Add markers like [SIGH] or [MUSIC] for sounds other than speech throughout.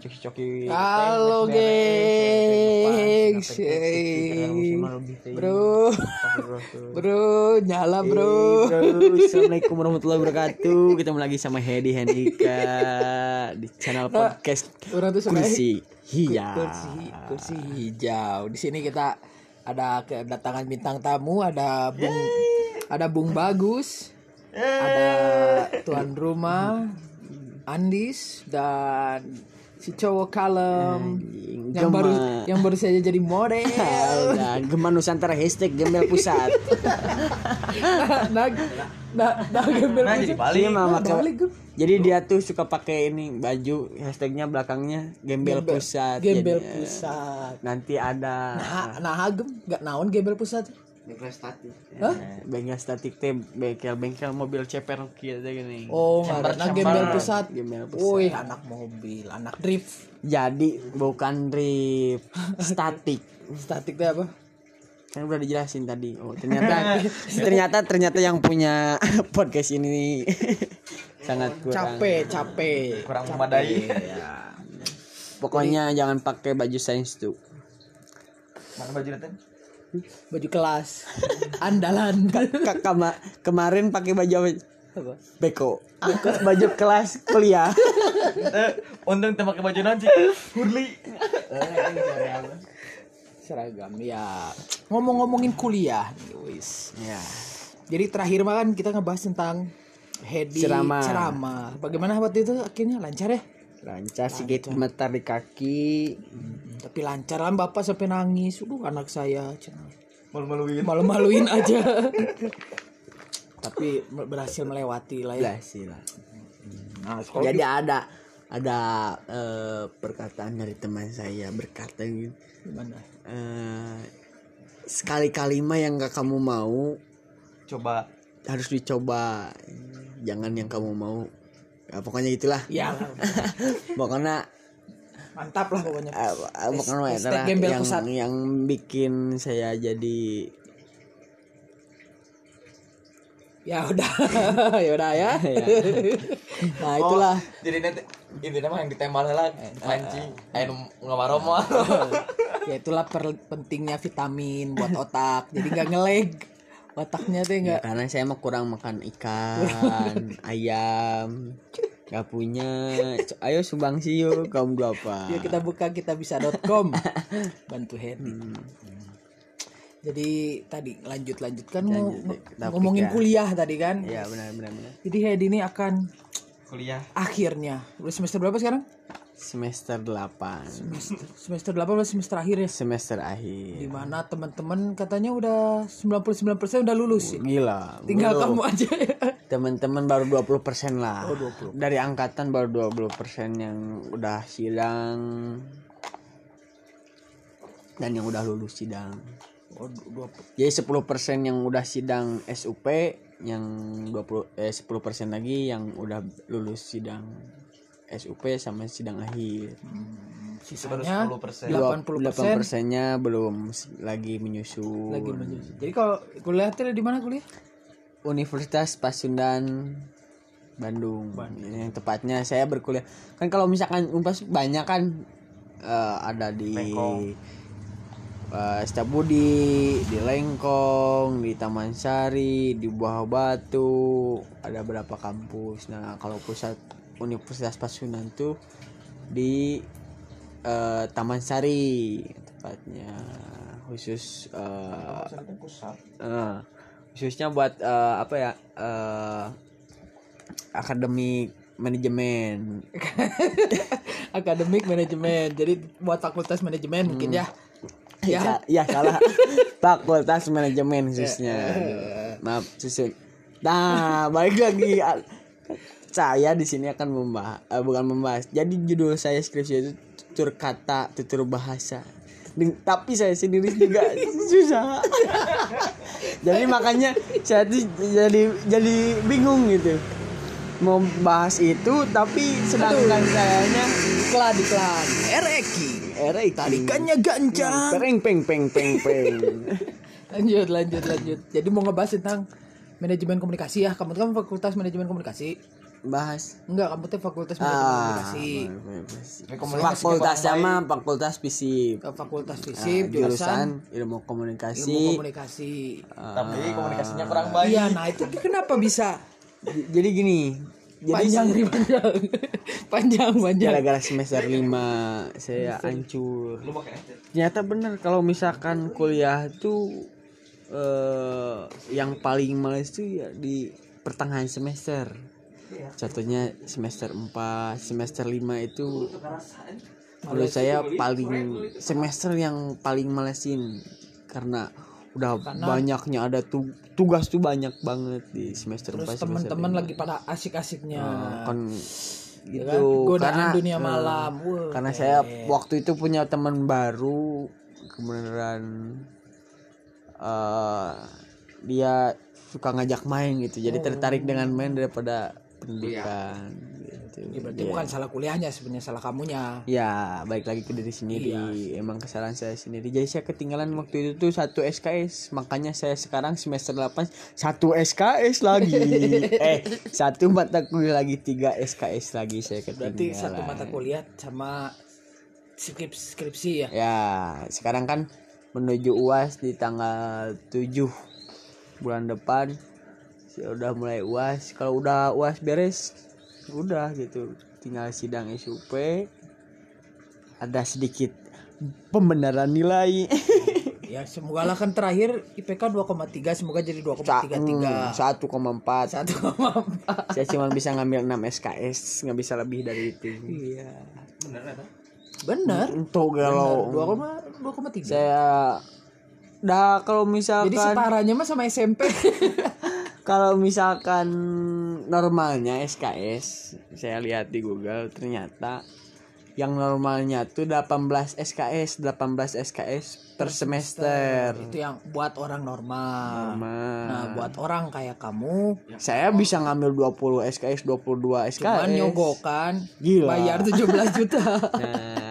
coki-coki Halo gengs. Bro. Bro Nyala bro. Assalamualaikum warahmatullahi wabarakatuh. Ketemu lagi sama Hedi Hendika Di channel podcast Orang tuh Kursi Hijau. Kursi, kursi hijau. Di sini kita ada kedatangan bintang tamu Ada Bung Ada Bung Bagus Ada tuan rumah Andis Dan si cowok kalem Anjing, yang baru yang baru saja jadi model [LAUGHS] Nah, Gema Nusantara hashtag gembel pusat [LAUGHS] nah, nah, nah, gembel Nah, pusat. jadi Nah, balik, Gem. Jadi dia tuh suka pakai ini baju hashtagnya belakangnya gembel, pusat Gembel Jadi, pusat. Nanti ada Nah, nah hagem nggak naon gembel pusat. Hah? eh, bengkel statik teh bengkel bengkel mobil ceper gitu gini. Oh, chamber. gembel pusat. Gembel pusat. Woi, anak mobil, anak drift. Jadi bukan drift, [LAUGHS] statik. Statik teh apa? Kan udah dijelasin tadi. Oh, ternyata [LAUGHS] ternyata ternyata yang punya [LAUGHS] podcast ini sangat kurang. Capek, capek. Kurang Capek, memadai. ya. Pokoknya jangan pakai baju sains tuh. Mana baju Raten? Baju kelas. Andalan. Kak kama- kemarin pakai baju apa? Apa? Beko. baju kelas kuliah. Eh, untung teu pakai baju nanti. Hurli. Seragam ya. Ngomong-ngomongin kuliah, wis. Ya. Jadi terakhir mah kan kita ngebahas tentang Hedi Ceramah. ceramah. Bagaimana waktu itu akhirnya lancar ya? Lancar sedikit gemetar di kaki. Tapi lancar kan bapak sampai nangis. Udah anak saya. Malu-maluin. malu-maluin [LAUGHS] aja. Tapi berhasil melewati lah ya. Lah sih lah. Nah, Jadi ada ada eh, perkataan dari teman saya berkata gitu. gimana? eh, sekali-kali mah yang gak kamu mau Coba harus dicoba. Jangan yang kamu mau. Ya, pokoknya itulah. Ya, [LAUGHS] Pokoknya mantap lah pokoknya. eh, pokoknya adalah gembel yang pusat. yang bikin saya jadi Ya udah, [LAUGHS] ya udah ya. [LAUGHS] Ya. Nah, itulah. Oh, jadi nanti intinya mah yang ditembal lah mancing. Eh nu ngamarom mah. Ya itulah per- pentingnya vitamin buat otak. Jadi nggak ngeleg. Otaknya tuh nggak karena saya mah kurang makan ikan, [LAUGHS] ayam, gak punya. Ayo sumbang yuk kaum apa? Yuk kita buka kita bisa.com [LAUGHS] bantu Hedi. Hmm. Jadi tadi lanjut lanjutkan mau Lanjut, topik ngomongin ya. kuliah tadi kan. Iya benar benar benar. Jadi Hedi ini akan Kuliah. akhirnya udah semester berapa sekarang? Semester 8 Semester, semester 8 udah semester akhir ya. Semester akhir. Di mana teman-teman katanya udah 99% udah lulus ya. Gila. Tinggal bro. kamu aja ya. [LAUGHS] Teman-teman baru 20% lah. Oh, 20. Dari angkatan baru 20% yang udah sidang dan yang udah lulus sidang. Oh, 20. Jadi 10% yang udah sidang SUP, yang 20 eh 10% lagi yang udah lulus sidang SUP sama sidang akhir. Sisanya 10%. 80% 80%-nya belum lagi menyusul. lagi menyusun. Jadi kalau kuliah tuh di mana kuliah? Universitas Pasundan Bandung. Yang tepatnya saya berkuliah. Kan kalau misalkan Unpas banyak kan eh, ada di Lengkong. eh, Setiabudi, di Lengkong, di Taman Sari, di Buah Batu, ada berapa kampus. Nah, kalau pusat Universitas Pasundan tuh di eh, Taman Sari tepatnya. Khusus pusat. Eh, khususnya buat eh, apa ya eh akademik manajemen. [LAUGHS] Akademik manajemen. Jadi buat fakultas manajemen mungkin ya. ya. Ya salah. [LAUGHS] Fakultas manajemen khususnya. Maaf susun nah balik lagi saya di sini akan membahas eh, bukan membahas jadi judul saya skripsi itu tutur kata tutur bahasa Di- tapi saya sendiri juga [LAUGHS] susah [LAUGHS] jadi makanya saya tuh jadi jadi bingung gitu mau bahas itu tapi sedangkan sayanya Iklan iklan. Ereki. Erik Tarikannya gancang. peng peng peng peng peng [LAUGHS] Lanjut lanjut lanjut. Jadi mau ngebahas tentang manajemen komunikasi ya. Kamu kan fakultas manajemen komunikasi. Bahas. Enggak, kamu tuh fakultas ah komunikasi. Komunikasi. Fakultas sama fakultas fisip. Ke fakultas Ah, fisip, jurusan jurusan ilmu ilmu komunikasi. Komunikasi. Tapi komunikasinya kurang baik. Iya, nah itu kenapa bisa? Jadi gini jadi panjang nih panjang. [LAUGHS] panjang panjang. gara-gara semester 5 saya hancur. Ternyata bener kalau misalkan kuliah tuh eh yang paling males tuh ya di pertengahan semester contohnya semester 4 semester 5 itu menurut saya paling semester yang paling malesin karena udah banyaknya ada tu- tugas tuh banyak banget di semester Terus 4 semester teman-teman 5. lagi pada asik-asiknya. kan Ya gitu kan? Godaan karena dunia eh, malam. Wah, karena eh. saya waktu itu punya teman baru kebenaran eh dia suka ngajak main gitu jadi tertarik dengan main daripada pendidikan gitu Ya, berarti Iya. bukan salah kuliahnya sebenarnya salah kamunya. ya baik lagi ke diri sendiri Iya. emang kesalahan saya sendiri jadi saya ketinggalan waktu itu tuh satu SKS makanya saya sekarang semester 8 satu SKS lagi [LAUGHS] eh satu mata kuliah lagi tiga SKS lagi saya ketinggalan Berarti satu mata kuliah sama skrip skripsi ya. Ya, sekarang kan menuju UAS di tanggal 7 bulan depan. Saya udah mulai UAS. Kalau udah UAS beres, udah gitu. Tinggal sidang SUP. Ada sedikit pembenaran nilai. [LAUGHS] Ya semoga lah kan terakhir IPK 2,3 semoga jadi 2,33. 1,4. 1,4. Saya cuma bisa ngambil 6 SKS, nggak bisa lebih dari itu. Iya. Bener ya? Bener. Untuk kalau 2,3. saya dah kalau Jadi misalkan separahnya mah sama SMP. [LAUGHS] Kalau misalkan normalnya SKS, saya lihat di Google ternyata yang normalnya tuh 18 SKS, 18 SKS per semester. Itu yang buat orang normal. Normal. Nah, buat orang kayak kamu Saya bisa ngambil 20 SKS, 22 SKS. cuman nyogokan Gila. bayar 17 juta. [LAUGHS] Nah,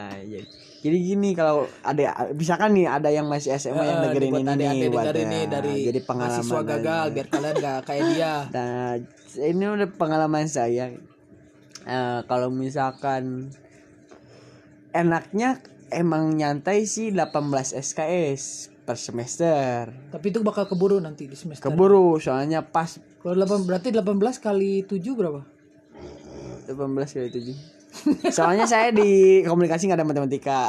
jadi, gini kalau ada bisa kan nih ada yang masih SMA yang dengerin ini nih buat dengerin ya, nih dari jadi pengalaman mahasiswa gagal aja. biar kalian gak kayak dia. [LAUGHS] Nah, ini udah pengalaman saya. Eh, kalau misalkan enaknya emang nyantai sih 18 SKS per semester. Tapi itu bakal keburu nanti di semester. Keburu soalnya pas Kalau 8 berarti 18 kali 7 berapa? 18 kali 7. Soalnya saya di komunikasi nggak ada matematika.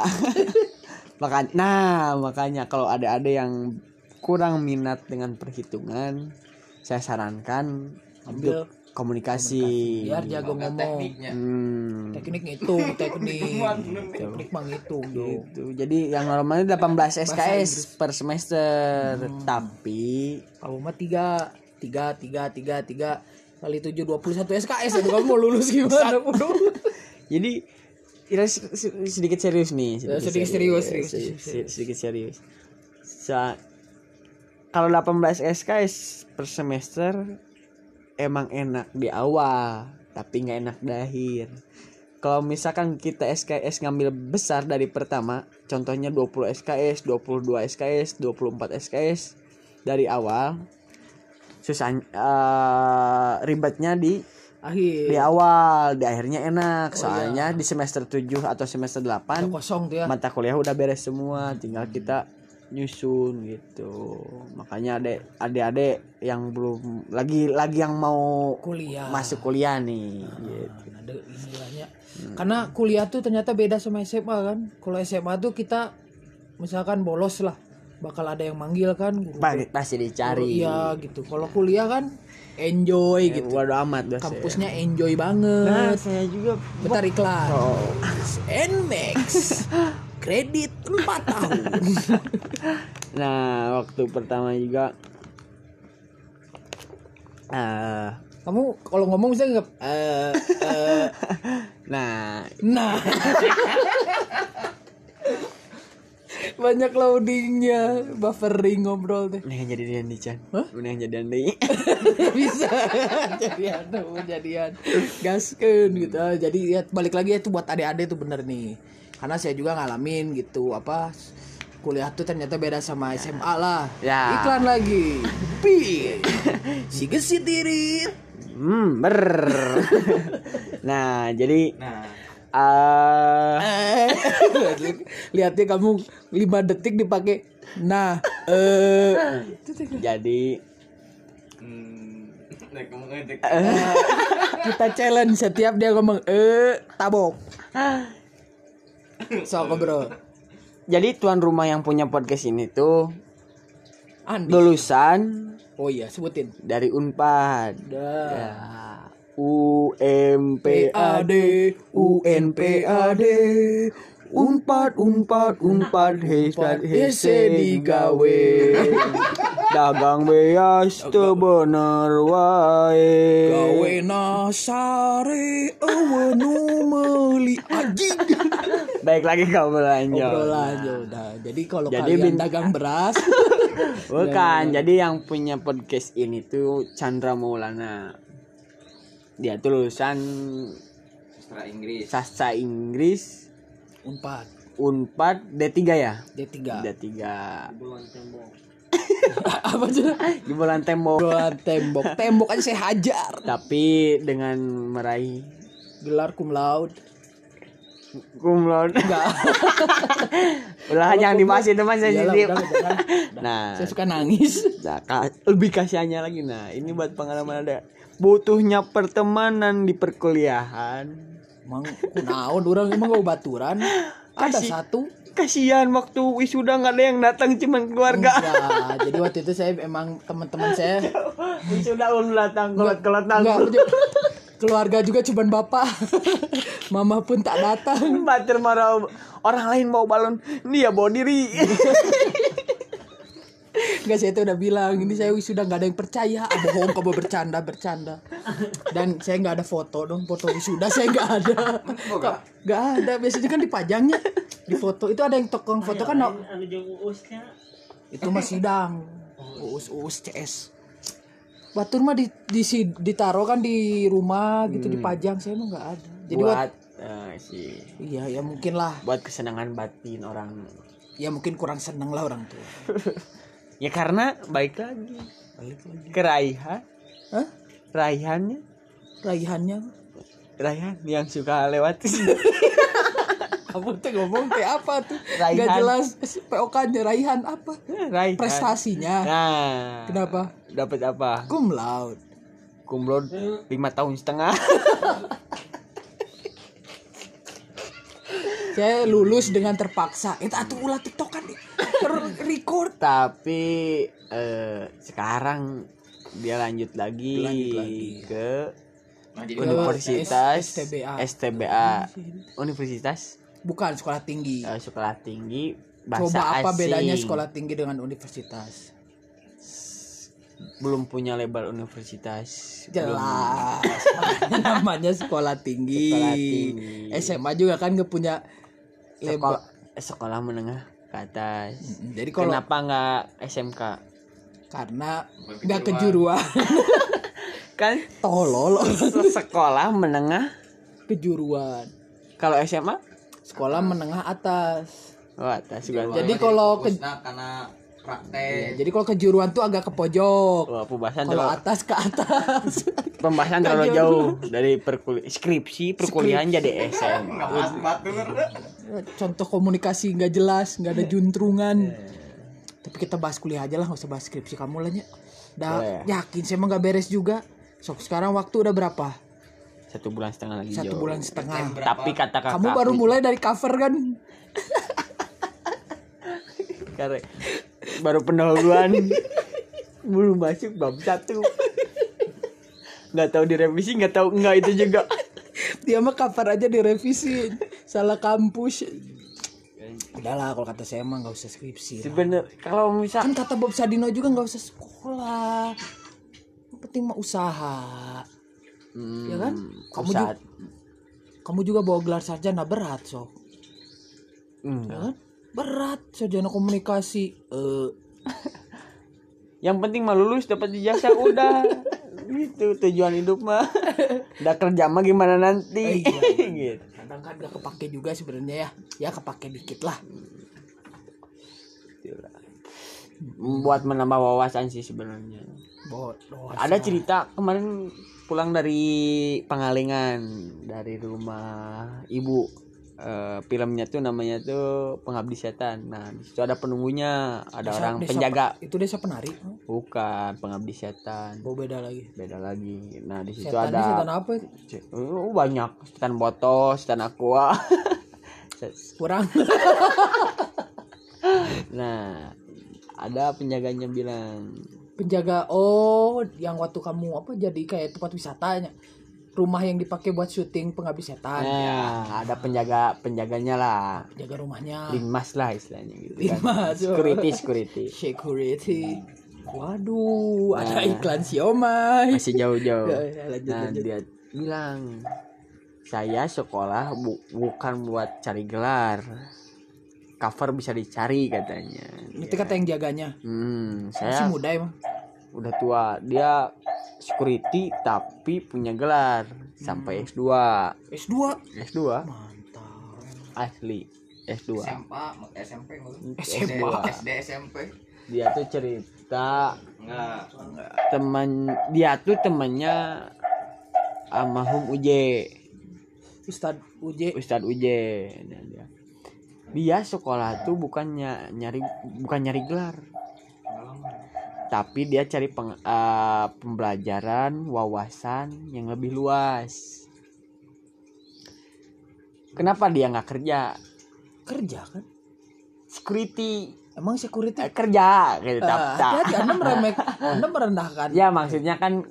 [LAUGHS] Makan, nah makanya kalau ada ada yang kurang minat dengan perhitungan, saya sarankan Ambil untuk komunikasi. biar jago ngomong. Tekniknya. Hmm. Teknik ngitung, teknik. [LAUGHS] teknik mah ngitung dong. gitu. Jadi yang normalnya 18 SKS per semester, Hmm. tapi Kamu mah 3 3 3 3 3 kali 7 21 SKS itu kamu mau lulus gimana, Bro? Jadi kita sedikit serius nih, Ya, sedikit serius, serius, sedikit, serius. sedikit serius. Sa- kalau 18 SKS per semester emang enak di awal, tapi nggak enak di akhir. Kalau misalkan kita SKS ngambil besar dari pertama, contohnya 20 SKS, 22 SKS, 24 SKS dari awal, susah eh, ribetnya di Akhir di awal, di akhirnya enak. Soalnya di semester 7 atau semester 8 udah kosong tuh ya. mata kuliah udah beres semua, tinggal kita nyusun gitu. Makanya adek adik-adik yang belum lagi lagi yang mau Kuliah. masuk kuliah nih gitu. ada istilahnya karena kuliah tuh ternyata beda sama SMA kan kalau SMA tuh kita misalkan bolos lah bakal ada yang manggil kan Pasti guru, dicari. iya gitu. Kalau kuliah kan enjoy gitu. Waduh amat dosen. kampusnya enjoy Nah, banget saya juga bentar iklan. Oh, Nmax kredit 4 tahun. [LAUGHS] Nah, waktu pertama juga eh kamu kalau ngomong bisa nggak eh eh, [LAUGHS] nah, nah [LAUGHS] banyak loadingnya. Buffering ngobrol deh. Ini yang jadi Dendi Chan. Hah? Ini yang jadi Dendi. [LAUGHS] bisa. Jadian tuh jadian. Gaskeun gitu. Jadi ya balik lagi itu buat adik-adik tuh bener nih. Karena saya juga ngalamin gitu apa kuliah tuh ternyata beda sama SMA lah. Ya. iklan lagi. Pi. Si gesit irit Hmm, ber. [LAUGHS] nah, jadi Nah, eh [LAUGHS] Lihatnya kamu 5 detik dipakai nah eh jadi hmm, ngedek. kita challenge setiap dia ngomong eh tabok. [LAUGHS] Sok bro. jadi tuan rumah yang punya podcast ini tuh Andi. lulusan Oh iya, sebutin. dari Unpad. Ya. UMPAD UNPAD Unpad Unpad Unpad. Hesad Hese digawe Dagang beas bener wae. Gawe nasare awenu meuli anjing. Baik lagi kau belanja. Obrolan ya udah. Jadi kalau Jadi kalian bin- dagang beras, [LAUGHS] Bukan, jadi yang punya podcast ini tuh Chandra Maulana. Dia tuh lulusan Sastra Inggris. sastra Inggris Unpad Unpad D3 ya? D3. D3. Apa aja? Jebolan tembok. [LAUGHS] Bola tembok. Tembok aja saya hajar. Tapi dengan meraih Gelar cum laude. Laude. [LAUGHS] Enggak. Udah jangan dibahas itu mas sensitif. udah, jangan. [LAUGHS] Nah, Saya suka nangis. nah, ka- lebih kasihannya lagi. Nah, ini buat pengalaman ada. Butuhnya pertemanan di perkuliahan. Emang kunaon orang emang gak baturan. Ada Kasih. satu. Kasihan waktu wisuda nggak ada yang datang cuman keluarga. Enggak, jadi waktu itu saya emang teman-teman saya [LAUGHS] wisuda ulun datang kelot-kelot enggak keluarga juga cuman bapak. [LAUGHS] Mama pun tak datang. [LAUGHS] Batir marah orang lain mau balon, dia bawa diri. [LAUGHS] Enggak saya itu udah bilang ini saya wisuda nggak ada yang percaya. Ah, bohong kamu bercanda bercanda. Dan saya nggak ada foto dong foto wisuda saya nggak ada. Nggak ada biasanya kan dipajangnya di foto itu ada yang tokong foto kan no- itu mah sidang uus uus CS batur mah di, di si- ditaruh kan di rumah gitu dipajang saya mah nggak ada jadi buat buat eh, sih iya ya mungkin lah buat kesenangan batin orang. ya mungkin kurang seneng lah orang tua [LAUGHS] Ya karena baik lagi. balik lagi Keraihan, Hah? raihannya, raihannya raihan yang suka lewat. [LAUGHS] kamu tuh ngomong kayak apa tuh Raihan. nggak jelas POK nya raihan apa raihan. prestasinya Nah. kenapa Dapat apa? cum laude Kumlot lima tahun setengah. [LAUGHS] saya lulus dengan terpaksa itu atuh ulah tiktokan record Tapi eh, sekarang dia lanjut lagi, Lanjut lagi. ke Nah, jadi Universitas STBA. STBA. Universitas bukan sekolah tinggi eh, Sekolah Tinggi Bahasa coba apa Asing. bedanya sekolah tinggi dengan universitas Belum punya label universitas. Belum- jelas [LAUGHS] namanya sekolah tinggi. Sekolah tinggi. SMA juga kan nggak punya label Sekolah, sekolah menengah ke atas. Jadi kalau Kenapa nggak SMK? karena nggak kejuruan [LAUGHS] Kan tolol sekolah menengah kejuruan kalau SMA sekolah menengah atas. Oh atas juga. Jadi kalau ke- fokusnya karena Ya, praktek. jadi kalau kejuruan tuh agak ke pojok. Wah, pembahasan kalau terlalu, atas ke atas. [LAUGHS] Pembahasan terlalu jauh dari perkul skripsi perkuliahan jadi batur. contoh komunikasi nggak jelas nggak ada juntrungan. Tapi kita bahas kuliah aja lah nggak usah bahas skripsi kamu lah nya dah yakin saya emang nggak beres juga. Sok sekarang waktu udah berapa Satu bulan setengah lagi satu jauh. bulan setengah. Tapi kata kakak kamu baru mulai dari cover kan? [LAUGHS] Karena baru pendahuluan. [LAUGHS] Belum masuk bab satu. Nggak tahu direvisi nggak tahu enggak itu juga. [LAUGHS] Dia mah cover aja direvisi. Salah kampus. Udahlah kalau kata saya emang nggak usah skripsi lah. sebener kalau misal kan kata Bob Sadino juga nggak usah sekolah. Yang penting mah usaha hmm, ya kan? Kamu juga, kamu juga bawa gelar sarjana berat so. Hmm. ya kan? Berat sarjana komunikasi. Eh. [LAUGHS] Yang penting mah lulus dapat ijazah udah. [LAUGHS] Gitu tujuan hidup mah. Udah kerja mah gimana nanti? [LAUGHS] Gitu. Kadang kan gak kepake juga sebenarnya ya. Ya kepake dikit lah. Buat menambah wawasan sih sebenarnya Bodoh. ada cerita kemarin pulang dari Pangalengan dari rumah ibu Eh, filmnya tuh namanya tuh pengabdi setan nah di situ ada penunggunya ada Desa- orang desa- penjaga Itu desa penari. bukan pengabdi setan Oh beda lagi. beda lagi nah di situ Setannya ada setan apa? itu? Oh, banyak setan botol setan aqua [LAUGHS] Kurang. [LAUGHS] nah ada penjaganya bilang Penjaga oh yang waktu kamu apa jadi kayak tempat wisatanya. Rumah yang dipakai buat syuting pengabdi setan. nah ada penjaga penjaganya lah Jaga rumahnya. linmas lah istilahnya gitu kan. Linmas, oh. security security [LAUGHS] Security. Waduh, ada iklan siomay. masih jauh-jauh [LAUGHS] Ya, ya, lanjut, nah lanjut. dia bilang saya sekolah bu- bukan buat cari gelar cover bisa dicari katanya Itu kata yang jaganya. hmm, Masih saya muda emang. Udah tua. Dia security tapi punya gelar. Sampai S2 S2. S2 Mantap. asli. S2 SMA SMP SMA. SD SMP dia tuh cerita enggak teman dia tuh temannya almarhum UJ Ustad UJ. Ustadz UJ Nah, dia dia. Sekolah tuh bukannya nyari bukan nyari gelar tapi dia cari peng- eh, pembelajaran wawasan yang lebih luas. Kenapa dia nggak kerja? Kerja kan? security. Emang security? Eh, kerja gitu hati-hati Anda meremek [LAUGHS] Anda merendahkan. Ya maksudnya kan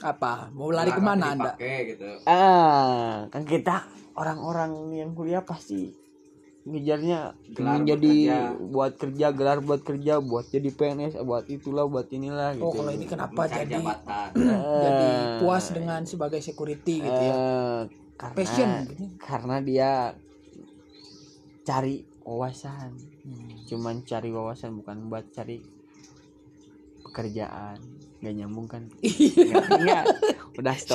apa? Mau lari ke mana Anda? Dipakai gitu. Eh kan kita orang-orang yang kuliah pasti ngejarnya Gelar buat jadi kerja. buat kerja gelar buat kerja buat jadi PNS buat itulah buat inilah gitu oh kalau ini kenapa Mencari jadi jabatan [CLEARS THROAT] jadi Eh, puas dengan sebagai security gitu ya eh, karena Passion gitu. karena dia cari wawasan Hmm. cuman cari wawasan bukan buat cari pekerjaan nggak nyambung kan [LAUGHS] Iya. Nggak, udah stop